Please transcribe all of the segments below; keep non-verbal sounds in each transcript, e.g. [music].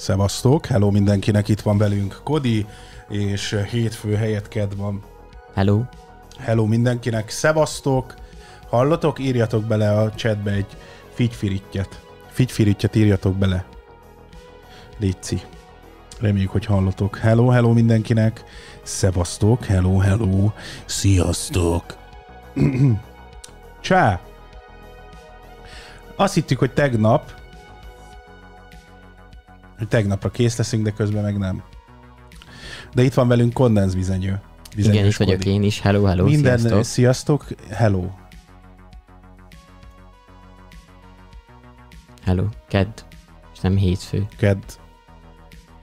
Szevasztok, hello mindenkinek, itt van velünk Kodi, és hétfő helyett ked van. Hello. Hello mindenkinek, szevasztok, hallotok? Írjatok bele a chatbe egy figyfirittyet. Figyfirittyet írjatok bele. Léci. Reméljük, hogy hallotok. Hello, hello mindenkinek. Szevasztok, hello, hello. Sziasztok. [clears throat] Csá. Azt hittük, hogy tegnap hogy tegnapra kész leszünk, de közben meg nem. De itt van velünk kondenzvizenyő. Igen, itt vagyok én is. Hello, hello, Minden, sziasztok. sziasztok. Hello. Hello. Kedd. És nem hétfő. Ked.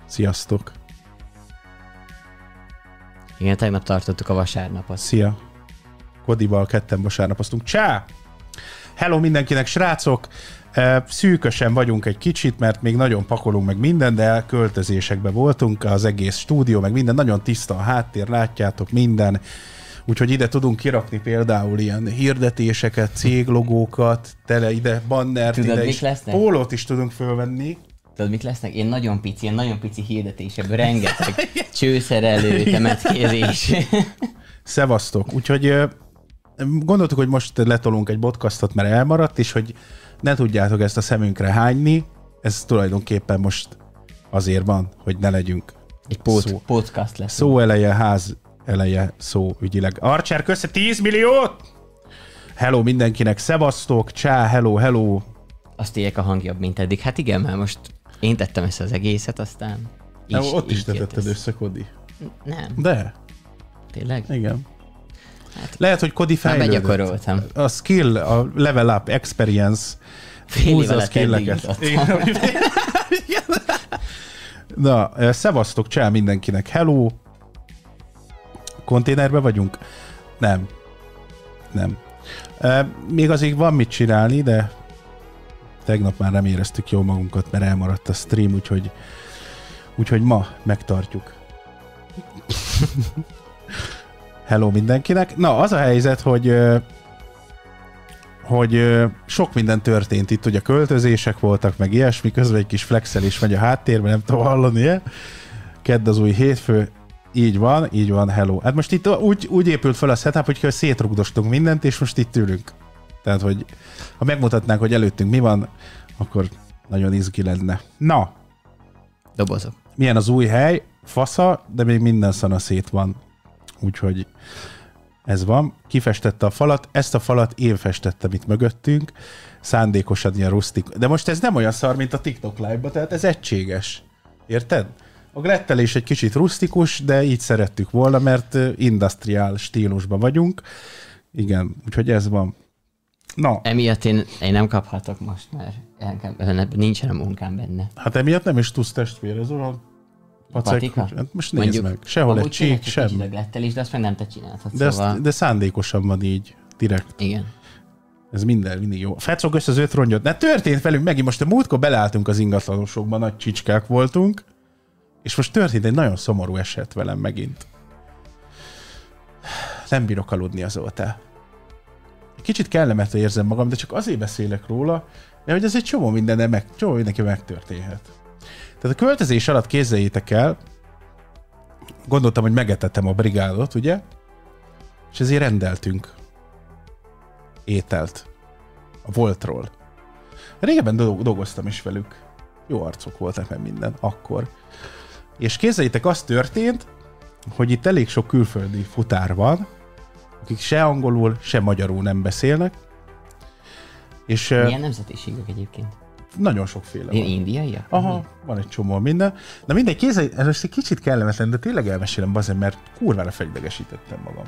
Sziasztok. Igen, tegnap tartottuk a vasárnapot. Szia. Kodival ketten vasárnapoztunk. Csá! Hello mindenkinek, srácok! Szűkösen vagyunk egy kicsit, mert még nagyon pakolunk meg minden, de költözésekben voltunk, az egész stúdió, meg minden, nagyon tiszta a háttér, látjátok minden. Úgyhogy ide tudunk kirakni például ilyen hirdetéseket, céglogókat, tele ide bannert, Tudod, ide is. lesznek? Pólót is tudunk fölvenni. Tudod, mik lesznek? Én nagyon pici, ilyen nagyon pici hirdetésekből rengeteg [laughs] csőszerelő, temetkezés. [laughs] Szevasztok. Úgyhogy gondoltuk, hogy most letolunk egy podcastot, mert elmaradt, és hogy ne tudjátok ezt a szemünkre hányni, ez tulajdonképpen most azért van, hogy ne legyünk Egy pod, Szó. podcast lesz. szó eleje, ház eleje, szó ügyileg. Archer, kösze 10 milliót! Hello mindenkinek, szevasztok, csá, hello, hello. Azt írják a hangjabb, mint eddig. Hát igen, már most én tettem össze az egészet, aztán Így, így, ott is te tetted össze, Kodi. Nem, De, tényleg? igen. Lehet, hogy Kodi Már fejlődött. begyakoroltam. A skill, a level up, experience, Fél éve. Igen. Na, eh, szevasztok, csá mindenkinek, hello. Konténerbe vagyunk? Nem. Nem. Eh, Még azért van mit csinálni, de tegnap már nem éreztük jól magunkat, mert elmaradt a stream, úgyhogy, úgyhogy ma megtartjuk. [laughs] Hello mindenkinek. Na, az a helyzet, hogy ö, hogy sok minden történt itt, ugye költözések voltak, meg ilyesmi, közben egy kis flexelés megy a háttérben, nem tudom hallani -e? Kedd az új hétfő, így van, így van, hello. Hát most itt úgy, úgy épült fel a setup, hogy szétrugdostunk mindent, és most itt ülünk. Tehát, hogy ha megmutatnánk, hogy előttünk mi van, akkor nagyon izgi lenne. Na, Dobozok. milyen az új hely, fasza, de még minden szana szét van. Úgyhogy ez van. Kifestette a falat, ezt a falat én festettem itt mögöttünk, szándékosan ilyen rustik. De most ez nem olyan szar, mint a TikTok live tehát ez egységes. Érted? A glettelés egy kicsit rustikus, de így szerettük volna, mert industriál stílusban vagyunk. Igen, úgyhogy ez van. Na, Emiatt én, én nem kaphatok most, mert el- nincsen a munkám benne. hát emiatt nem is tudsz testvére, olyan pacek, Patika? hát most nézd meg, sehol egy csík, sem. a glettelés, de azt meg nem te csinálhatod, De, szóval... azt, de szándékosan van így, direkt. Igen. Ez minden, mindig jó. Fecog össze az öt rongyot. Ne történt velünk megint, most a múltkor beleálltunk az ingatlanosokban, nagy csicskák voltunk, és most történt egy nagyon szomorú eset velem megint. Nem bírok aludni azóta. Kicsit kellemetlen érzem magam, de csak azért beszélek róla, mert hogy ez egy csomó minden meg, csomó mindenki megtörténhet. Tehát a költözés alatt képzeljétek el, gondoltam, hogy megetetem a brigádot, ugye? És ezért rendeltünk ételt. A Voltról. Régebben do- dolgoztam is velük. Jó arcok voltak meg minden, akkor. És képzeljétek, az történt, hogy itt elég sok külföldi futár van, akik se angolul, se magyarul nem beszélnek, és Milyen nemzetiségek egyébként? Nagyon sokféle Én van. indiaiak? Aha, van egy csomó minden. Na mindegy, kézzel, ez most egy kicsit kellemetlen, de tényleg elmesélem bazen, mert kurvára felidegesítettem magam.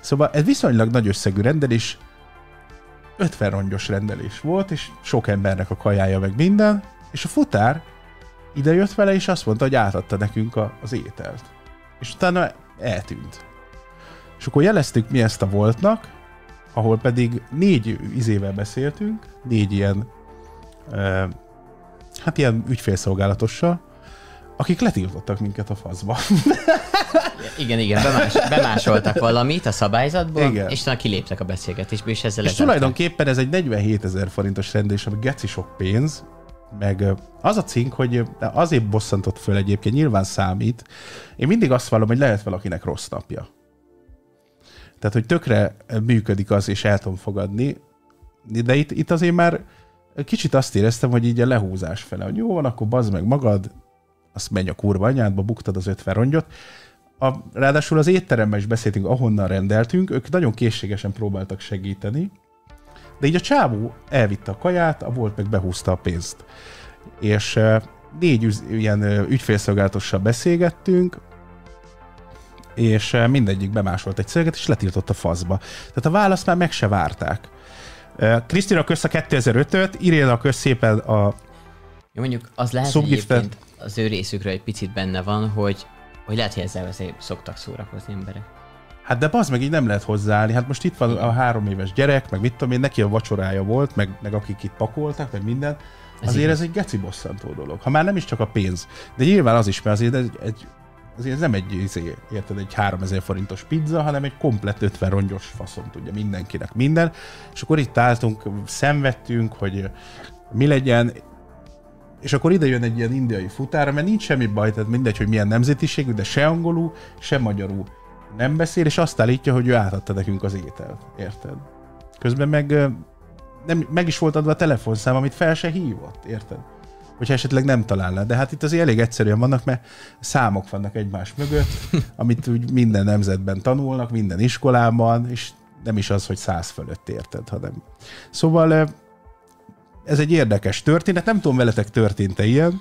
Szóval ez viszonylag nagy összegű rendelés, 50 rongyos rendelés volt, és sok embernek a kajája meg minden, és a futár ide jött vele, és azt mondta, hogy átadta nekünk a, az ételt. És utána eltűnt. És akkor jeleztük mi ezt a voltnak, ahol pedig négy izével beszéltünk, négy ilyen hát ilyen ügyfélszolgálatossal, akik letiltottak minket a faszba. [laughs] Igen, igen, bemás, bemásoltak valamit a szabályzatból, Igen. és utána kiléptek a beszélgetésből, és ezzel és lezárták. tulajdonképpen ez egy 47 ezer forintos rendelés, ami geci sok pénz, meg az a cink, hogy azért bosszantott föl egyébként, nyilván számít. Én mindig azt vallom, hogy lehet valakinek rossz napja. Tehát, hogy tökre működik az, és el tudom fogadni, de itt, itt azért már kicsit azt éreztem, hogy így a lehúzás fele, hogy jó van, akkor bazd meg magad, azt menj a kurva anyádba, buktad az 50 rongyot. A, ráadásul az étteremben is beszéltünk, ahonnan rendeltünk, ők nagyon készségesen próbáltak segíteni, de így a csávó elvitte a kaját, a volt meg behúzta a pénzt. És négy üz, ilyen ügyfélszolgálatossal beszélgettünk, és mindegyik bemásolt egy szöveget, és letiltott a faszba. Tehát a választ már meg se várták. Krisztina kösz a 2005-öt, Iréna kösz szépen a Jó, mondjuk az lehet, hogy egyébként az ő részükről egy picit benne van, hogy, hogy lehet, hogy ezzel szoktak szórakozni emberek. Hát de az meg így nem lehet hozzáállni. Hát most itt van a három éves gyerek, meg mit tudom én, neki a vacsorája volt, meg, meg akik itt pakoltak, meg minden. Ez azért igaz. ez egy geci bosszantó dolog. Ha már nem is csak a pénz. De nyilván az is, mert azért egy, egy azért ez nem egy, izé, érted, egy 3000 forintos pizza, hanem egy komplet 50 rongyos faszom tudja mindenkinek minden. És akkor itt álltunk, szenvedtünk, hogy mi legyen, és akkor ide jön egy ilyen indiai futára, mert nincs semmi baj, tehát mindegy, hogy milyen nemzetiségű, de se angolul, se magyarul nem beszél, és azt állítja, hogy ő átadta nekünk az ételt. Érted? Közben meg, nem, meg is volt adva a telefonszám, amit fel se hívott. Érted? Hogyha esetleg nem találná. De hát itt azért elég egyszerűen vannak, mert számok vannak egymás mögött, [laughs] amit úgy minden nemzetben tanulnak, minden iskolában, és nem is az, hogy száz fölött érted, hanem. Szóval ez egy érdekes történet, nem tudom, veletek történt-e ilyen.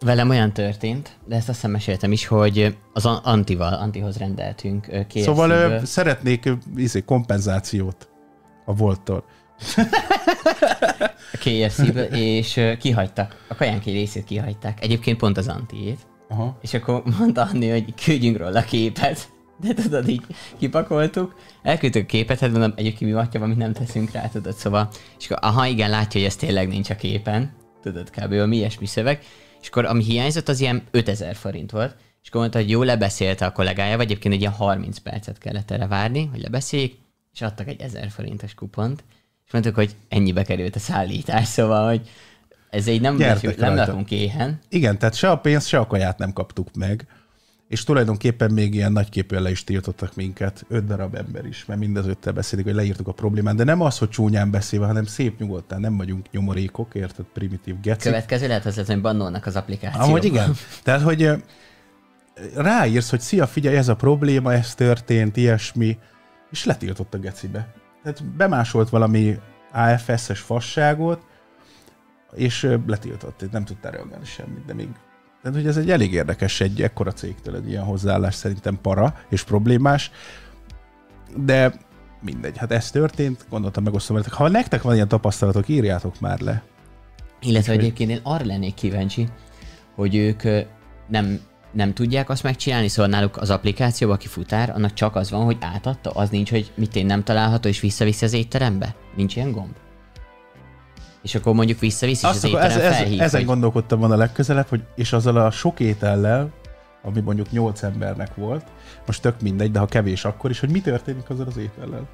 Velem olyan történt, de ezt azt hiszem meséltem is, hogy az Antival, Antihoz rendeltünk kfc Szóval szeretnék izé, kompenzációt a volttól. [laughs] a kfc és kihagytak, a kajánk egy részét kihagyták. Egyébként pont az Antiét. Aha. És akkor mondta Anni, hogy küldjünk róla képet. De tudod, így kipakoltuk, elküldtük a képet, hát mondom, egyébként mi vatja van, nem teszünk rá, tudod, szóval, és akkor, aha, igen, látja, hogy ez tényleg nincs a képen, tudod, kb. mi ilyesmi szöveg, és akkor ami hiányzott, az ilyen 5000 forint volt, és akkor mondta, hogy jó, lebeszélte a kollégája, vagy egyébként egy ilyen 30 percet kellett erre várni, hogy lebeszéljék, és adtak egy 1000 forintos kupont, és mondtuk, hogy ennyibe került a szállítás, szóval, hogy ez így nem, nem lakunk éhen. Igen, tehát se a pénzt, se a kaját nem kaptuk meg és tulajdonképpen még ilyen nagyképűen le is tiltottak minket, öt darab ember is, mert mind az öttel beszélik, hogy leírtuk a problémát, de nem az, hogy csúnyán beszélve, hanem szép nyugodtan, nem vagyunk nyomorékok, érted, primitív geci. Következő lehet az, hogy bannolnak az applikációban. Amúgy igen. Tehát, hogy ráírsz, hogy szia, figyelj, ez a probléma, ez történt, ilyesmi, és letiltott a gecibe. Tehát bemásolt valami AFS-es fasságot, és letiltott, nem tudtál reagálni semmit, de még tehát, hogy ez egy elég érdekes egy ekkora cégtől egy ilyen hozzáállás szerintem para és problémás, de mindegy, hát ez történt, gondoltam megosztom veletek. Ha nektek van ilyen tapasztalatok, írjátok már le. Illetve egyébként én arra lennék kíváncsi, hogy ők nem, nem tudják azt megcsinálni, szóval náluk az applikációban, aki futár, annak csak az van, hogy átadta, az nincs, hogy mit én nem található, és visszaviszi az étterembe? Nincs ilyen gomb? És akkor mondjuk visszavisz, és az étterem ez, ez, felhív, Ezen hogy... gondolkodtam volna legközelebb, hogy és azzal a sok étellel, ami mondjuk nyolc embernek volt, most tök mindegy, de ha kevés akkor is, hogy mi történik azzal az étellel?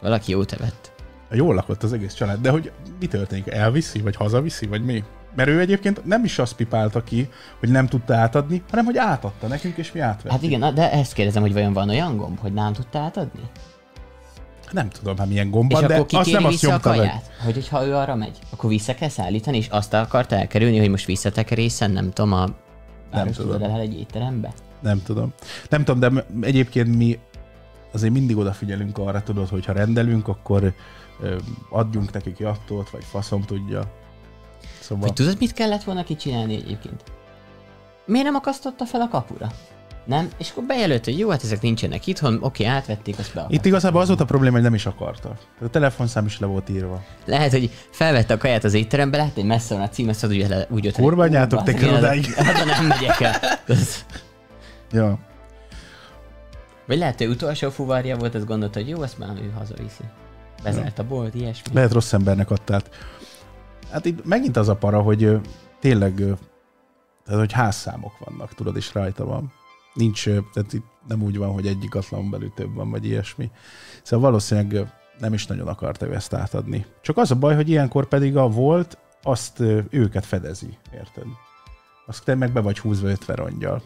Valaki jót evett. Jól lakott az egész család, de hogy mi történik? Elviszi, vagy hazaviszi, vagy mi? Mert ő egyébként nem is azt pipálta ki, hogy nem tudta átadni, hanem hogy átadta nekünk, és mi átvettük. Hát igen, de ezt kérdezem, hogy vajon van olyan gomb, hogy nem tudta átadni? nem tudom hát milyen gomba, és de azt nem azt nyomta a kaját? Meg. Hogy ha ő arra megy, akkor vissza kell szállítani, és azt akart elkerülni, hogy most visszatekerészen, nem tudom, a nem tudom. el egy étterembe? Nem tudom. Nem tudom, de egyébként mi azért mindig odafigyelünk arra, tudod, hogy ha rendelünk, akkor adjunk nekik jattót, vagy faszom tudja. Szóval... Hogy tudod, mit kellett volna kicsinálni egyébként? Miért nem akasztotta fel a kapura? Nem? És akkor bejelölt, hogy jó, hát ezek nincsenek itthon, oké, átvették, azt be. Itt igazából az volt a probléma, hogy nem is akarta. A telefonszám is le volt írva. Lehet, hogy felvette a kaját az étterembe, lehet, hogy messze van a cím, azt úgy, úgy jött. Kurványátok te odáig. Hát [laughs] nem megyek el. ja. Vagy lehet, hogy utolsó fuvarja volt, azt gondolta, hogy jó, ezt már ő hazaviszi. Bezárt a bolt, ilyesmi. Lehet rossz embernek adtál. Hát itt megint az a para, hogy tényleg tehát, hogy házszámok vannak, tudod, és rajta van. Nincs, tehát itt nem úgy van, hogy egyik atlan belül több van, vagy ilyesmi. Szóval valószínűleg nem is nagyon akarta ő ezt átadni. Csak az a baj, hogy ilyenkor pedig a volt, azt őket fedezi, érted? Azt te meg be vagy húzva 50 rongyal.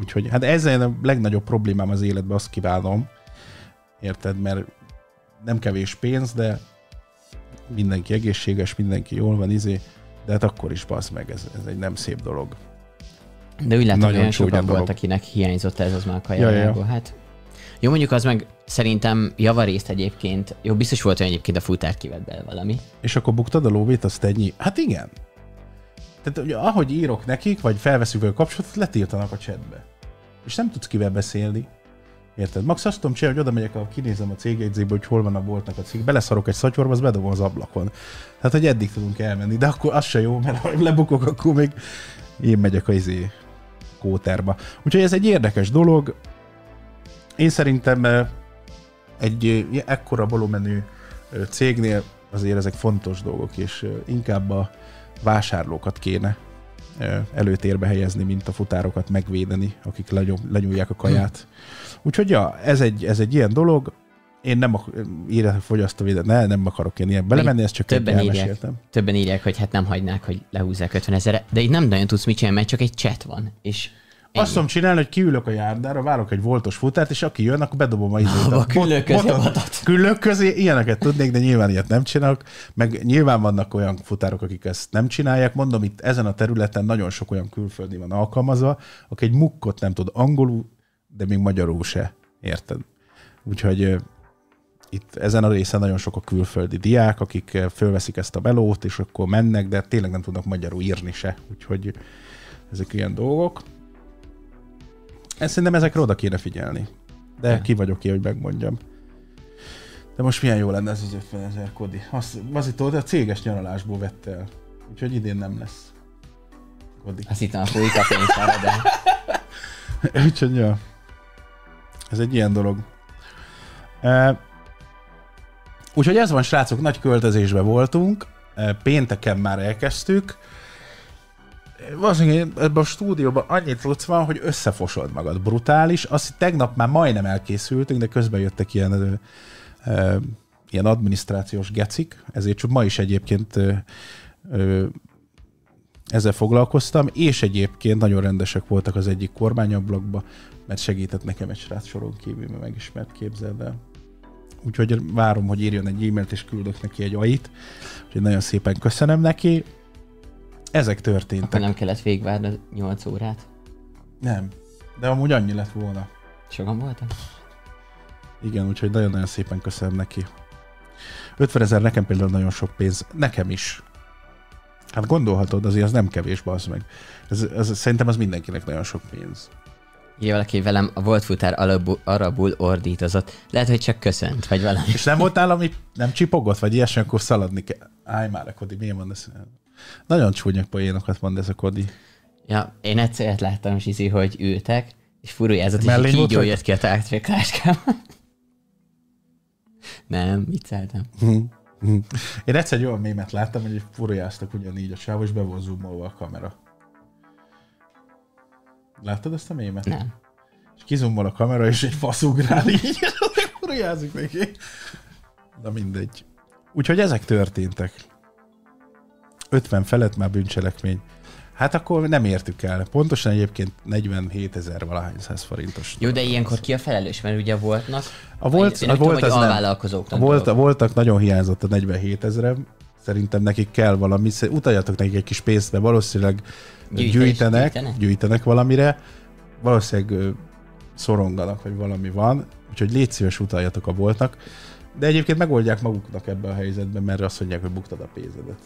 Úgyhogy hát ezzel a legnagyobb problémám az életben, azt kívánom, érted, mert nem kevés pénz, de mindenki egészséges, mindenki jól van, izé, de hát akkor is basz meg, ez, ez egy nem szép dolog. De úgy látom, hogy olyan sokan volt, akinek hiányzott ez az már a. Ja, ja. Hát jó, mondjuk az meg szerintem javarészt egyébként, jó, biztos volt olyan egyébként a futár kivett bele valami. És akkor buktad a lóvét, azt ennyi? Hát igen. Tehát ugye, ahogy írok nekik, vagy felveszünk a kapcsolatot, letiltanak a chatbe. És nem tudsz kivel beszélni. Érted? Max azt tudom csinálni, hogy oda megyek, a, kinézem a cégjegyzébe, hogy hol van a boltnak a cég, beleszarok egy szatyorba, az bedobom az ablakon. Tehát, hogy eddig tudunk elmenni, de akkor az se jó, mert ha lebukok, akkor még én megyek a izé kóterba. Úgyhogy ez egy érdekes dolog. Én szerintem egy ekkora volumenű cégnél azért ezek fontos dolgok, és inkább a vásárlókat kéne előtérbe helyezni, mint a futárokat megvédeni, akik lenyúlják a kaját. Úgyhogy ja, ez egy, ez egy ilyen dolog, én nem írják fogyasztóvédet, ne, nem akarok én ilyen belemenni, ezt csak többen írják, többen írják, hogy hát nem hagynák, hogy lehúzzák 50 ezerre, de így nem nagyon tudsz mit csinálni, mert csak egy chat van, és azt tudom csinálni, hogy kiülök a járdára, várok egy voltos futárt, és aki jön, akkor bedobom a izét. A küllők közé Küllők közé, ilyeneket tudnék, de nyilván ilyet nem csinálok. Meg nyilván vannak olyan futárok, akik ezt nem csinálják. Mondom, itt ezen a területen nagyon sok olyan külföldi van alkalmazva, aki egy mukkot nem tud angolul, de még magyarul se. Érted? Úgyhogy itt ezen a részen nagyon sok a külföldi diák, akik fölveszik ezt a belót, és akkor mennek, de tényleg nem tudnak magyarul írni se. Úgyhogy ezek ilyen dolgok. Ezt szerintem ezekre oda kéne figyelni. De ja. ki vagyok ki, hogy megmondjam. De most milyen jó lenne ez az 50 ezer kodi. Azt, az itt a céges nyaralásból vette el. Úgyhogy idén nem lesz. Kodi. Azt hittem a folyik a pénztára, de... [laughs] Úgyhogy ja. Ez egy ilyen dolog. E, úgyhogy ez van, srácok, nagy költözésben voltunk. E, pénteken már elkezdtük valószínűleg ebben a stúdióban annyit tudsz van, hogy összefosod magad. Brutális. Azt tegnap már majdnem elkészültünk, de közben jöttek ilyen, ö, ilyen adminisztrációs gecik, ezért csak ma is egyébként ö, ö, ezzel foglalkoztam, és egyébként nagyon rendesek voltak az egyik kormányablakba, mert segített nekem egy srác soron kívül, mert megismert képzeld el. Úgyhogy várom, hogy írjon egy e-mailt, és küldök neki egy ait. Úgyhogy nagyon szépen köszönöm neki. Ezek történtek. Akkor nem kellett végvárni 8 órát? Nem. De amúgy annyi lett volna. Sokan voltam? Igen, úgyhogy nagyon-nagyon szépen köszönöm neki. 50 ezer nekem például nagyon sok pénz. Nekem is. Hát gondolhatod, azért az nem kevés, az meg. Ez, ez, szerintem az mindenkinek nagyon sok pénz. Írja valaki velem, a volt futár arabul, arabul ordítozott. Lehet, hogy csak köszönt, vagy valami. És nem volt nálam, nem csipogott, vagy ilyesmi, akkor szaladni kell. Állj már, Kodi, van ez? Nagyon csúnya poénokat mond ez a Kodi. Ja, én egyszer láttam Zsizi, hogy ültek, és furujázott, és kígyó jött ki a tárgyakláskában. Nem, vicceltem. Én egyszer egy olyan mémet láttam, hogy furujáztak ugyanígy a sáv, és be volt zoomolva a kamera. Láttad ezt a mémet? Nem. És kizumol a kamera, és egy fasz ugrál így, [laughs] furujázik neki. Na mindegy. Úgyhogy ezek történtek. 50 felett már bűncselekmény. Hát akkor nem értük el. Pontosan egyébként 47 ezer valahány száz forintos. Jó, de ilyenkor ki a felelős? Mert ugye voltnak... A volt, a volt tudom, az nem. A volt, a voltak, nagyon hiányzott a 47 ezerem. Szerintem nekik kell valami, utaljatok nekik egy kis pénzt, mert valószínűleg Gyűjtés, gyűjtenek, gyűjtenek, gyűjtenek valamire. Valószínűleg szoronganak, vagy valami van. Úgyhogy légy szíves utaljatok a voltnak. De egyébként megoldják maguknak ebben a helyzetben, mert azt mondják, hogy buktad a pénzedet.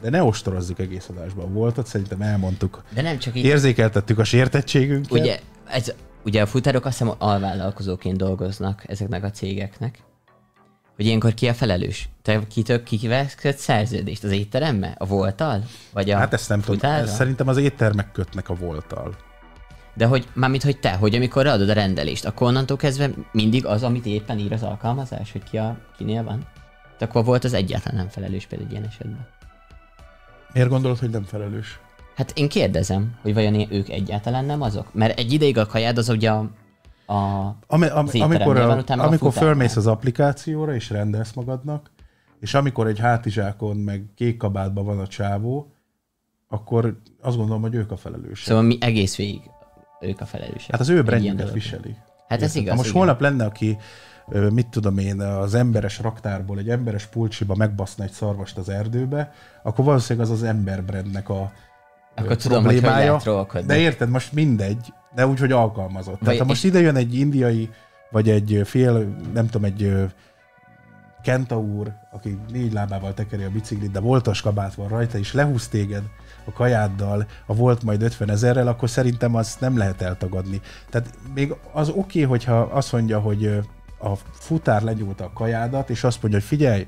De ne ostorozzuk egész adásban. Voltat, szerintem elmondtuk. De nem csak így. Érzékeltettük a sértettségünket. Ugye, ez, ugye a futárok azt hiszem alvállalkozóként dolgoznak ezeknek a cégeknek. Hogy ilyenkor ki a felelős? Te kitök kikivel szerződést? Az étteremmel? A voltal? Vagy a Hát ezt nem tudom. Szerintem az éttermek kötnek a voltal. De hogy, mármint, hogy te, hogy amikor adod a rendelést, akkor onnantól kezdve mindig az, amit éppen ír az alkalmazás, hogy ki a, kinél van? De akkor volt az egyáltalán nem felelős például egy ilyen esetben. Miért gondolod, hogy nem felelős? Hát én kérdezem, hogy vajon ők egyáltalán nem azok? Mert egy ideig a kajád az ugye a, a Ami, am, amikor a, van, amikor a fölmész az applikációra és rendelsz magadnak, és amikor egy hátizsákon, meg kék kabátban van a csávó, akkor azt gondolom, hogy ők a felelősek. Szóval mi egész végig ők a felelősek. Hát az ő brandjüket viseli. Hát ez Érted? igaz, Ha most igen. holnap lenne, aki mit tudom én, az emberes raktárból egy emberes pulcsiba megbaszna egy szarvast az erdőbe, akkor valószínűleg az az ember brandnek a Akkor tudom, hogy hogy problémája. trollkodni. De érted, most mindegy, de úgy, hogy alkalmazott. Tehát Vagy- ha most ide jön egy indiai, vagy egy fél, nem tudom, egy kentaúr, aki négy lábával tekeri a biciklit, de voltas kabát van rajta, és lehúz téged a kajáddal, a volt majd 50 ezerrel, akkor szerintem azt nem lehet eltagadni. Tehát még az oké, okay, hogyha azt mondja, hogy a futár legyúlta a kajádat, és azt mondja, hogy figyelj,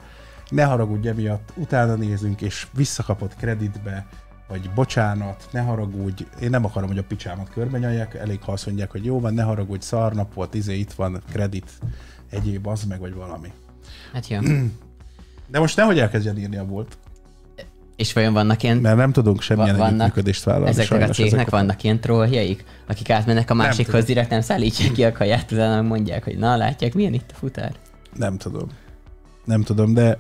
ne haragudj emiatt, utána nézünk, és visszakapod kreditbe, vagy bocsánat, ne haragudj, én nem akarom, hogy a picsámat körbenyalják, elég ha azt mondják, hogy jó van, ne haragudj, szarnap volt, izé, itt van kredit, egyéb, az meg, vagy valami. Hát jó. [clears throat] De most nehogy elkezdjen írni a volt, És vajon vannak ilyen mert nem tudunk semmilyen Va- vannak- együttműködést vállalni. Ezeknek a cégnek ezek vannak ilyen trolljaik, akik átmennek a másikhoz, tudom. direkt nem szállítják ki a kaját, utána mondják, hogy na, látják, milyen itt a futár. Nem tudom. Nem tudom, de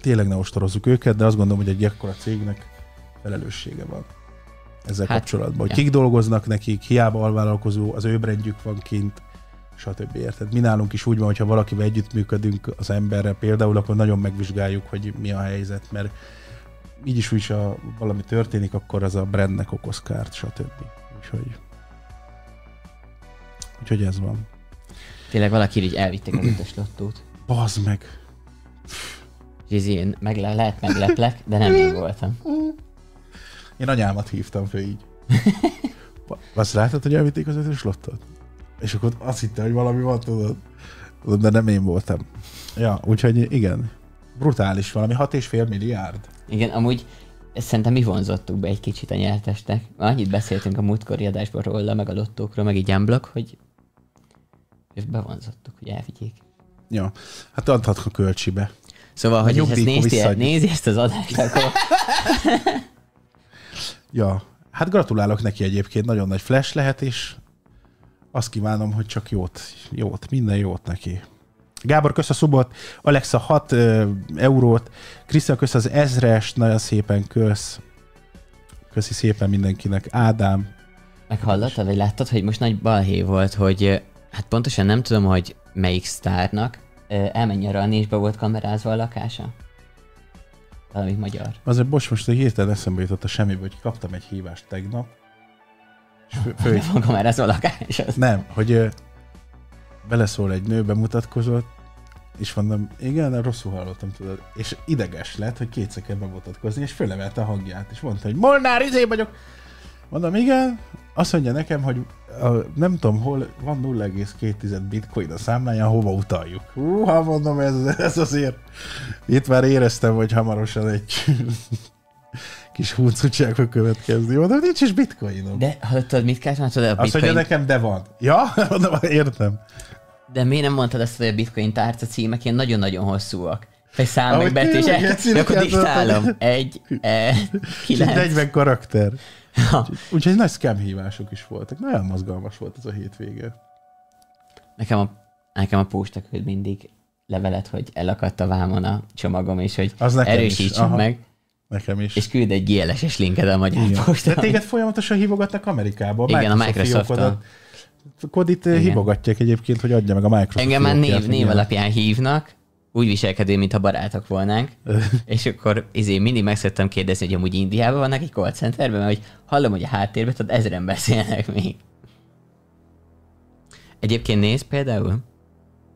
tényleg ne ostorozzuk őket, de azt gondolom, hogy egy ekkora cégnek felelőssége van ezzel hát, kapcsolatban. Hogy ja. kik dolgoznak nekik, hiába alvállalkozó, az ő brandjük van kint, stb. Érted? Mi nálunk is úgy van, hogyha valakivel együttműködünk az emberrel például, akkor nagyon megvizsgáljuk, hogy mi a helyzet, mert így is úgy, ha valami történik, akkor az a brandnek okoz kárt, stb. Úgyhogy, úgyhogy ez van. Tényleg valaki így elvitték az ötös lottót. Bazd meg! És én meg le- lehet megleplek, de nem én voltam. Én anyámat hívtam föl így. Azt látod, hogy elvitték az ötös lottot? És akkor azt hitte, hogy valami van, tudod. Tudod, de nem én voltam. Ja, úgyhogy igen. Brutális valami, 6,5 milliárd. Igen, amúgy szerintem mi vonzottuk be egy kicsit a nyertesnek. Annyit beszéltünk a múltkori adásban róla, meg a lottókról, meg így unblock, hogy és bevonzottuk, hogy elvigyék. Ja, hát adhatnak a kölcsibe. Szóval, hogy ezt nézti, nézi ezt az adást, akkor [laughs] Ja, hát gratulálok neki egyébként, nagyon nagy flash lehet, és azt kívánom, hogy csak jót, jót, minden jót neki. Gábor, kösz a szubot, Alexa 6 ö, eurót, Krisztián, kösz az ezres, nagyon szépen kösz. Köszi szépen mindenkinek. Ádám, meghallottad, vagy láttad, hogy most nagy balhé volt, hogy hát pontosan nem tudom, hogy melyik sztárnak elmenj arra, és be volt kamerázva a lakása. Valami magyar. azért most egy hirtelen eszembe jutott a semmibe, hogy kaptam egy hívást tegnap. És fő, fő, van kamerázva a lakás. Az. nem, hogy ö, beleszól egy nő, bemutatkozott, és mondom, igen, rosszul hallottam, tudod. És ideges lett, hogy kétszer kell bemutatkozni, és fölemelte a hangját, és mondta, hogy Molnár, izé vagyok. Mondom, igen, azt mondja nekem, hogy a, nem tudom hol, van 0,2 bitcoin a számláján, hova utaljuk. Hú, ha mondom, ez, ez azért. Itt már éreztem, hogy hamarosan egy kis húncutság fog következni. Mondom, nincs is bitcoinom. De hallottad, mit kellett mondtad? A Azt mondja bitcoin... nekem, de van. Ja? [laughs] Mondom, értem. De miért nem mondtad azt, hogy a bitcoin tárca címek ilyen nagyon-nagyon hosszúak? Egy szám Ahogy meg betű, és tényleg, el- Geci, akkor diktálom. Egy, e, kilenc. 40 karakter. Ha. Úgyhogy nagy scam hívások is voltak. Nagyon mozgalmas volt ez a hétvége. Nekem a, nekem a posta küld mindig levelet, hogy elakadt a vámon a csomagom, és hogy Az nekem is, erősítsük aha. meg, Nekem is. és küld egy GLS-es linket a magyar Igen. De postán. téged folyamatosan hívogatnak Amerikába. Igen, a fiókodat. Kodit Igen. hívogatják egyébként, hogy adja meg a Microsoft Engem már név, név alapján hívnak, úgy viselkedő, mintha barátok volnánk, [laughs] és akkor izé, mindig meg szoktam kérdezni, hogy amúgy Indiában vannak egy call centerben, mert hogy hallom, hogy a háttérben tudod, ezeren beszélnek még. Egyébként néz például,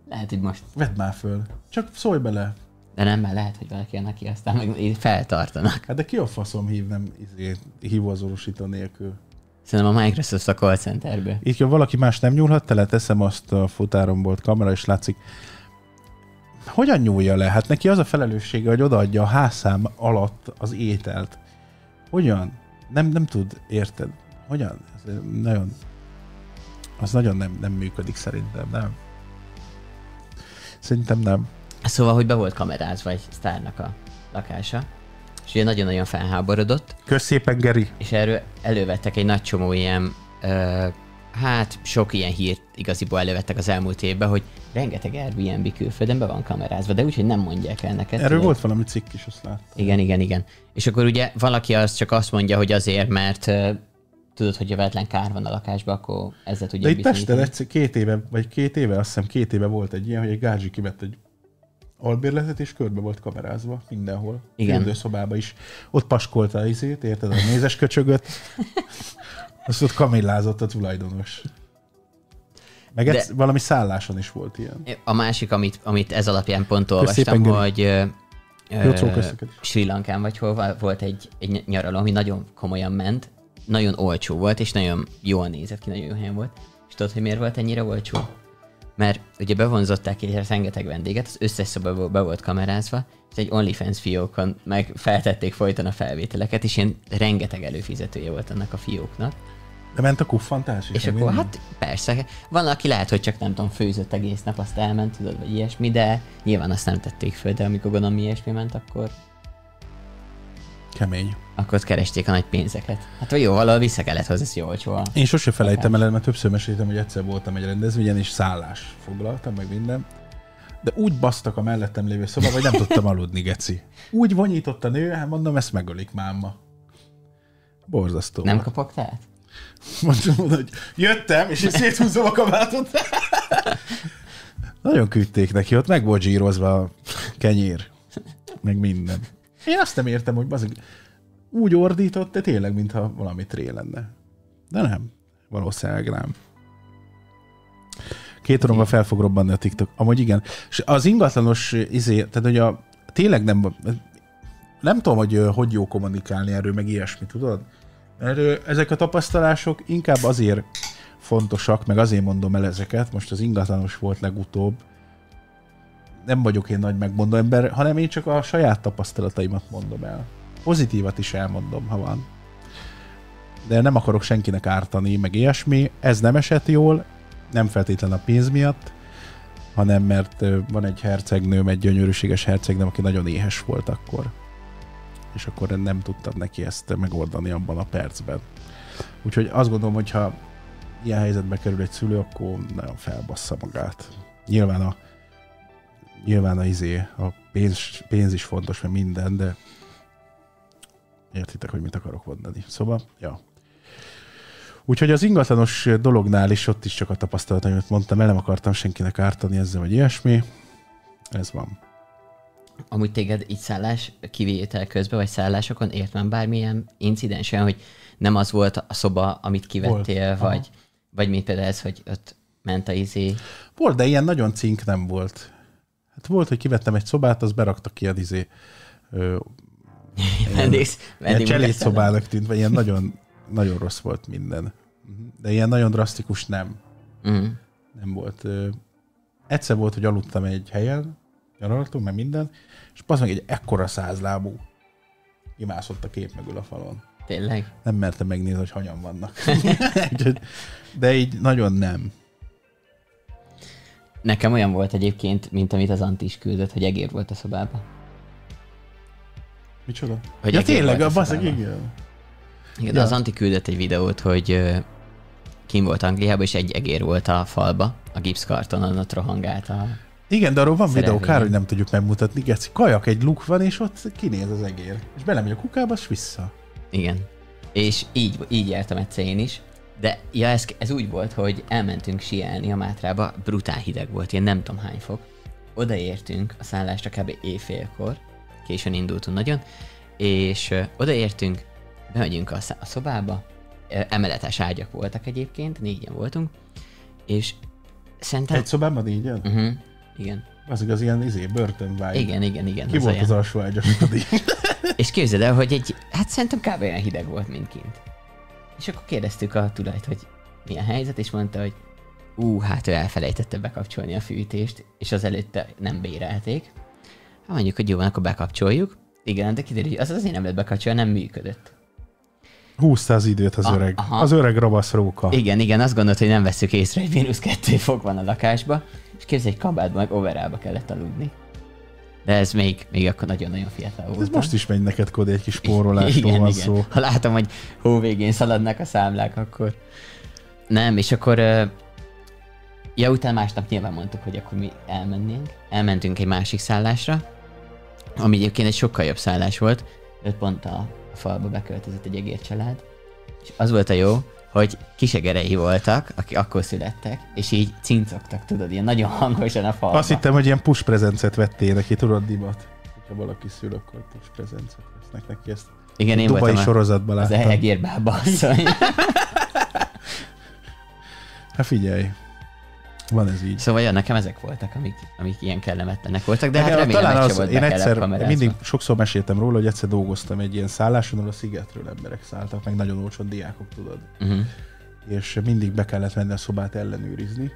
lehet, hogy most, Vedd már föl. Csak szólj bele. De nem, már lehet, hogy valaki neki, aztán meg így feltartanak. Hát de ki a faszom hív nem izé, hívóazonosító nélkül? Szerintem a Microsoft a call centerből. Itt ha valaki más nem nyúlhat, tele teszem azt a futáron volt kamera, és látszik. Hogyan nyúlja le? Hát neki az a felelőssége, hogy odaadja a házszám alatt az ételt. Hogyan? Nem, nem tud, érted? Hogyan? Ez nagyon... Az nagyon nem, nem működik szerintem, nem? Szerintem nem. Szóval, hogy be volt kamerázva egy sztárnak a lakása, és ugye nagyon-nagyon felháborodott, Kösz szépen, Geri. és erről elővettek egy nagy csomó ilyen ö, hát sok ilyen hírt igaziból elővettek az elmúlt évben, hogy rengeteg Airbnb külföldön be van kamerázva, de úgyhogy nem mondják el neked. Erről tudod? volt valami cikk is, azt láttam. Igen, igen, igen. És akkor ugye valaki az csak azt mondja, hogy azért, mert uh, tudod, hogy jövetlen kár van a lakásban, akkor ezzel tudja De itt Pesten egyszer két éve, vagy két éve, azt hiszem két éve volt egy ilyen, hogy egy gázsi kivett egy albérletet, és körbe volt kamerázva mindenhol. Igen. szobába is. Ott paskolta az izét, érted, a nézes köcsögöt. [laughs] Azt ott kamillázott a tulajdonos. Meg De... valami szálláson is volt ilyen. A másik, amit, amit ez alapján pont olvastam, hogy ö, Sri Lankán vagy hol volt egy, egy nyaraló, ami nagyon komolyan ment, nagyon olcsó volt, és nagyon jól nézett ki, nagyon jó helyen volt. És tudod, hogy miért volt ennyire olcsó? Mert ugye bevonzották egy rengeteg vendéget, az összes szoba be volt kamerázva, és egy OnlyFans fiókon meg feltették folyton a felvételeket, és ilyen rengeteg előfizetője volt annak a fióknak. De ment a kuffantás is. És akkor minden? hát persze, van, aki lehet, hogy csak nem tudom, főzött egész nap, azt elment, tudod, vagy ilyesmi, de nyilván azt nem tették föl, de amikor gondolom ilyesmi ment, akkor... Kemény. Akkor ott keresték a nagy pénzeket. Hát vagy jó, valahol vissza kellett ez jó olcsó. Én sose felejtem el, mert többször meséltem, hogy egyszer voltam egy rendezvényen, és szállás foglaltam, meg minden. De úgy basztak a mellettem lévő szoba, hogy nem tudtam aludni, geci. Úgy vonyított a nő, hát mondom, ezt megölik máma. Borzasztó. Nem kapok tehát? Mondom, hogy jöttem, és én széthúzom a kabátot. Nagyon küldték neki, ott meg volt zsírozva a kenyér, meg minden. Én azt nem értem, hogy bazeg, úgy ordított, de tényleg, mintha valami tré lenne. De nem, valószínűleg nem. Két óra fel fog robbanni a TikTok. Amúgy igen. És az ingatlanos izé, tehát hogy a, tényleg nem, nem tudom, hogy hogy jó kommunikálni erről, meg ilyesmi, tudod? Erről, ezek a tapasztalások inkább azért fontosak, meg azért mondom el ezeket, most az ingatlanos volt legutóbb, nem vagyok én nagy megmondó ember, hanem én csak a saját tapasztalataimat mondom el. Pozitívat is elmondom, ha van. De nem akarok senkinek ártani, meg ilyesmi. Ez nem esett jól, nem feltétlen a pénz miatt, hanem mert van egy hercegnőm, egy gyönyörűséges hercegnőm, aki nagyon éhes volt akkor és akkor nem tudtam neki ezt megoldani abban a percben. Úgyhogy azt gondolom, hogy ha ilyen helyzetbe kerül egy szülő, akkor nagyon felbassza magát. Nyilván a nyilván a izé, a pénz, pénz is fontos, mert minden, de értitek, hogy mit akarok mondani. Szóval, ja. Úgyhogy az ingatlanos dolognál is ott is csak a tapasztalat, amit mondtam, el nem akartam senkinek ártani ezzel, vagy ilyesmi. Ez van. Amúgy téged így szállás kivétel közben, vagy szállásokon ért már bármilyen incidensen, hogy nem az volt a szoba, amit kivettél, volt. vagy, vagy mit például ez, hogy ott ment a izé? Volt, de ilyen nagyon cink nem volt. Volt, hogy kivettem egy szobát, az berakta ki a izé ö, [laughs] ilyen szobának tűnt, vagy ilyen [laughs] nagyon, nagyon rossz volt minden. De ilyen nagyon drasztikus nem. Uh-huh. Nem volt. Egyszer volt, hogy aludtam egy helyen, nyaraltunk, meg minden, és meg egy ekkora százlábú imászott a kép mögül a falon. Tényleg? Nem mertem megnézni, hogy hanyan vannak. [laughs] De így nagyon nem. Nekem olyan volt egyébként, mint amit az Anti is küldött, hogy egér volt a szobában. Micsoda? Hogy ja tényleg, a baszeg, igen. Igen, ja. az Anti küldött egy videót, hogy kim volt Angliában, és egy egér volt a falba, a gipszkartonon, ott rohangált a igen, de arról van videó, kár, hogy nem tudjuk megmutatni. Geci, kajak egy luk van, és ott kinéz az egér. És belemegy a kukába, és vissza. Igen. És így, így jártam egyszer én is. De ja, ez, ez úgy volt, hogy elmentünk sielni a Mátrába, brutál hideg volt, ilyen nem tudom hány fok. Odaértünk a szállásra kb. éjfélkor, későn indultunk nagyon, és odaértünk, bemegyünk a, a szobába, emeletes ágyak voltak egyébként, négyen voltunk, és szerintem... Egy szobában négyen? Uh-huh. Igen. Az igaz, ilyen izé, börtönvágy. Igen, igen, igen. Ki az volt olyan. az alsó ágyas? [laughs] és képzeld el, hogy egy, hát szerintem kb. olyan hideg volt, mint kint. És akkor kérdeztük a tulajt, hogy mi a helyzet, és mondta, hogy ú, hát ő elfelejtette bekapcsolni a fűtést, és az előtte nem bérelték. Hát mondjuk, hogy jó van, akkor bekapcsoljuk. Igen, de kiderül, hogy az azért nem lett bekapcsolni, nem működött. Húzta az időt az a, öreg. Aha. Az öreg rabasz róka. Igen, igen, azt gondolt, hogy nem veszük észre, hogy mínusz kettő fok van a lakásba, és képzelj, egy kabátban meg overába kellett aludni. De ez még, még akkor nagyon-nagyon fiatal volt. Ez most is megy neked, Kodi, egy kis spórolásról igen, van igen. szó. Ha látom, hogy hó végén szaladnak a számlák, akkor... Nem, és akkor... Ja, utána másnap nyilván mondtuk, hogy akkor mi elmennénk. Elmentünk egy másik szállásra, ami egyébként egy sokkal jobb szállás volt. Öt pont a falba beköltözött egy egér család. És az volt a jó, hogy kisegerei voltak, akik akkor születtek, és így cincogtak, tudod, ilyen nagyon hangosan a falba. Azt hittem, hogy ilyen push prezencet vettél neki, tudod, divat. Ha valaki szül, akkor push prezencet vesznek neki ezt. Igen, én Dubai voltam sorozatban az láttam. egérbába asszony. [laughs] Hát figyelj, van ez így. Szóval ja, nekem ezek voltak, amik, amik ilyen kellemetlenek voltak, de hát Nekem remélem, talán az, én egyszer, mindig sokszor meséltem róla, hogy egyszer dolgoztam egy ilyen szálláson, ahol a szigetről emberek szálltak, meg nagyon olcsón diákok, tudod. Uh-huh. És mindig be kellett menni a szobát ellenőrizni,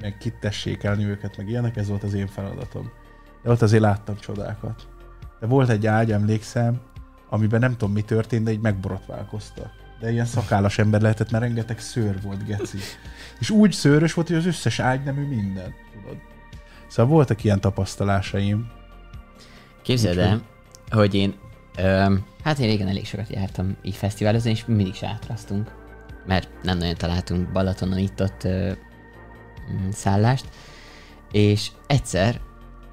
meg kitessékelni őket, meg ilyenek, ez volt az én feladatom. De ott azért láttam csodákat. De volt egy ágy, emlékszem, amiben nem tudom mi történt, de így megborotválkoztak. De ilyen szakállas ember lehetett, mert rengeteg szőr volt, geci. És úgy szőrös volt, hogy az összes ágy nemű minden, tudod. Szóval voltak ilyen tapasztalásaim. Képzeld el, hogy én, öm, hát én régen elég sokat jártam így fesztiválozni, és mindig sátrasztunk, mert nem nagyon találtunk Balatonon itt-ott ö, mm, szállást, és egyszer,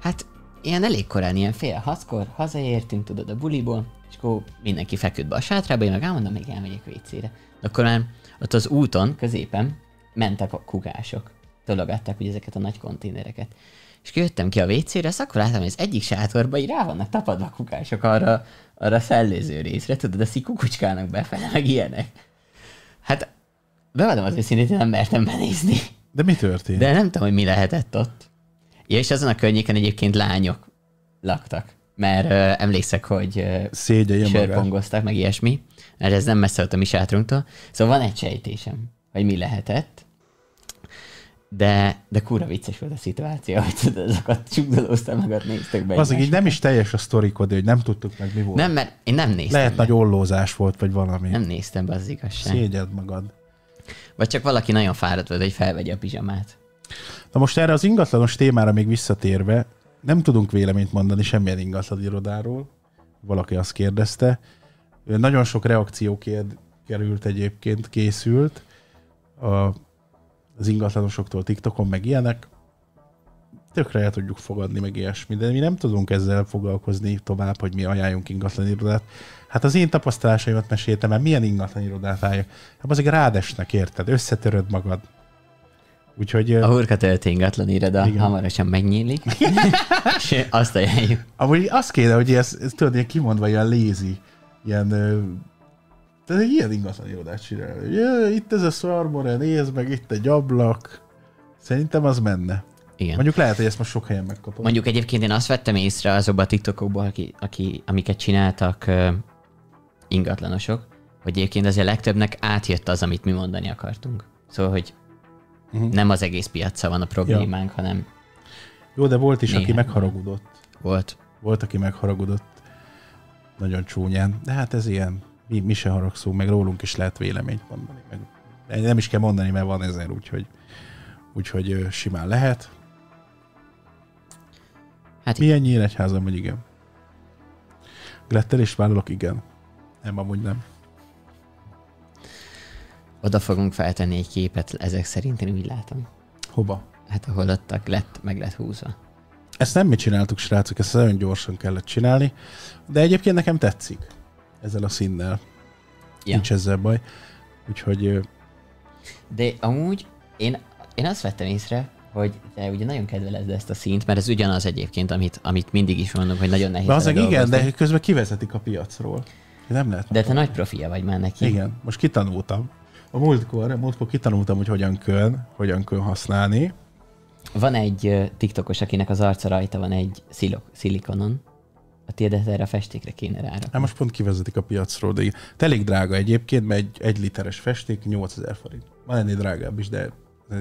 hát ilyen elég korán, ilyen fél hatkor hazaértünk, tudod, a buliból, és akkor mindenki feküdt be a sátrába, én meg elmondom, még elmegyek vécére. Akkor már ott az úton, középen mentek a kukások, tologatták ugye ezeket a nagy konténereket. És kijöttem ki a WC-re, azt akkor láttam, hogy az egyik sátorban így rá vannak tapadva a kukások arra, arra a szellőző részre, tudod, azt így kukucskálnak befele, meg ilyenek. Hát, bevallom az őszintén, hogy nem mertem benézni. De mi történt? De nem tudom, hogy mi lehetett ott. Ja, és azon a környéken egyébként lányok laktak. Mert ö, emlékszek, hogy ö, Szégyelje sörpongoztak, meg ilyesmi. Mert ez nem messze volt a mi sátrunktól. Szóval van egy sejtésem, hogy mi lehetett. De, de kurva vicces volt a szituáció, [laughs] hogy tudod, azokat csukdolóztam, meg ott néztek be. Az így nem is teljes a sztorikod, hogy nem tudtuk meg mi volt. nem, mert én nem néztem Lehet be. nagy ollózás volt, vagy valami. Nem néztem be, az igazság. Szégyed magad. Vagy csak valaki nagyon fáradt volt, hogy felvegye a pizsamát. Na most erre az ingatlanos témára még visszatérve, nem tudunk véleményt mondani semmilyen ingatlan irodáról. Valaki azt kérdezte. Nagyon sok reakció került egyébként, készült a, az ingatlanosoktól TikTokon, meg ilyenek. Tökre el tudjuk fogadni, meg ilyesmi, de mi nem tudunk ezzel foglalkozni tovább, hogy mi ajánljunk ingatlan irodát. Hát az én tapasztalásaimat meséltem, mert milyen ingatlan irodát álljak. Hát azért rádesnek, érted? Összetöröd magad. Úgyhogy... A hurka tölt ingatlan iroda Igen. hamarosan megnyílik, [laughs] és azt ajánljuk. Amúgy azt kéne, hogy ez, ez tudod, ilyen kimondva ilyen lézi, ilyen, tehát egy ilyen ingatlan irodát csinál. Ja, itt ez a szarmore, nézd meg, itt egy ablak. Szerintem az menne. Igen. Mondjuk lehet, hogy ezt most sok helyen megkapom. Mondjuk egyébként én azt vettem észre azokban a TikTokokból, aki, aki, amiket csináltak uh, ingatlanosok, hogy egyébként azért legtöbbnek átjött az, amit mi mondani akartunk. Szóval, hogy. Uh-huh. nem az egész piacra van a problémánk, ja. hanem Jó, de volt is, aki Néhány. megharagudott. volt. Volt, aki megharagudott. Nagyon csúnyán. De hát ez ilyen. Mi, mi se haragszunk, meg rólunk is lehet véleményt mondani. Meg nem is kell mondani, mert van ezer, úgyhogy, úgyhogy simán lehet. Hát Milyen nyíregyházan vagy igen? Glettel és vállalok igen. Nem, amúgy nem. Oda fogunk feltenni egy képet, ezek szerint én úgy látom. Hova? Hát ahol ott a lett, meg lett húzva. Ezt nem mi csináltuk, srácok, ezt nagyon gyorsan kellett csinálni, de egyébként nekem tetszik ezzel a színnel. Ja. Nincs ezzel baj. Úgyhogy De amúgy én, én azt vettem észre, hogy te ugye nagyon kedveled ezt a színt, mert ez ugyanaz egyébként, amit, amit mindig is mondunk, hogy nagyon nehéz de az igen, de közben kivezetik a piacról. Nem lehet. De te nagy profia vagy már neki. Igen, most kitanultam. A múltkor, a múltkor kitanultam, hogy hogyan kell, hogyan kell használni. Van egy TikTokos, akinek az arca rajta van egy szilok, szilikonon. A tiédet erre a festékre kéne rárakni. Hát most pont kivezetik a piacról, de elég drága egyébként, mert egy, egy literes festék 8000 forint. Van ennél drágább is, de ez,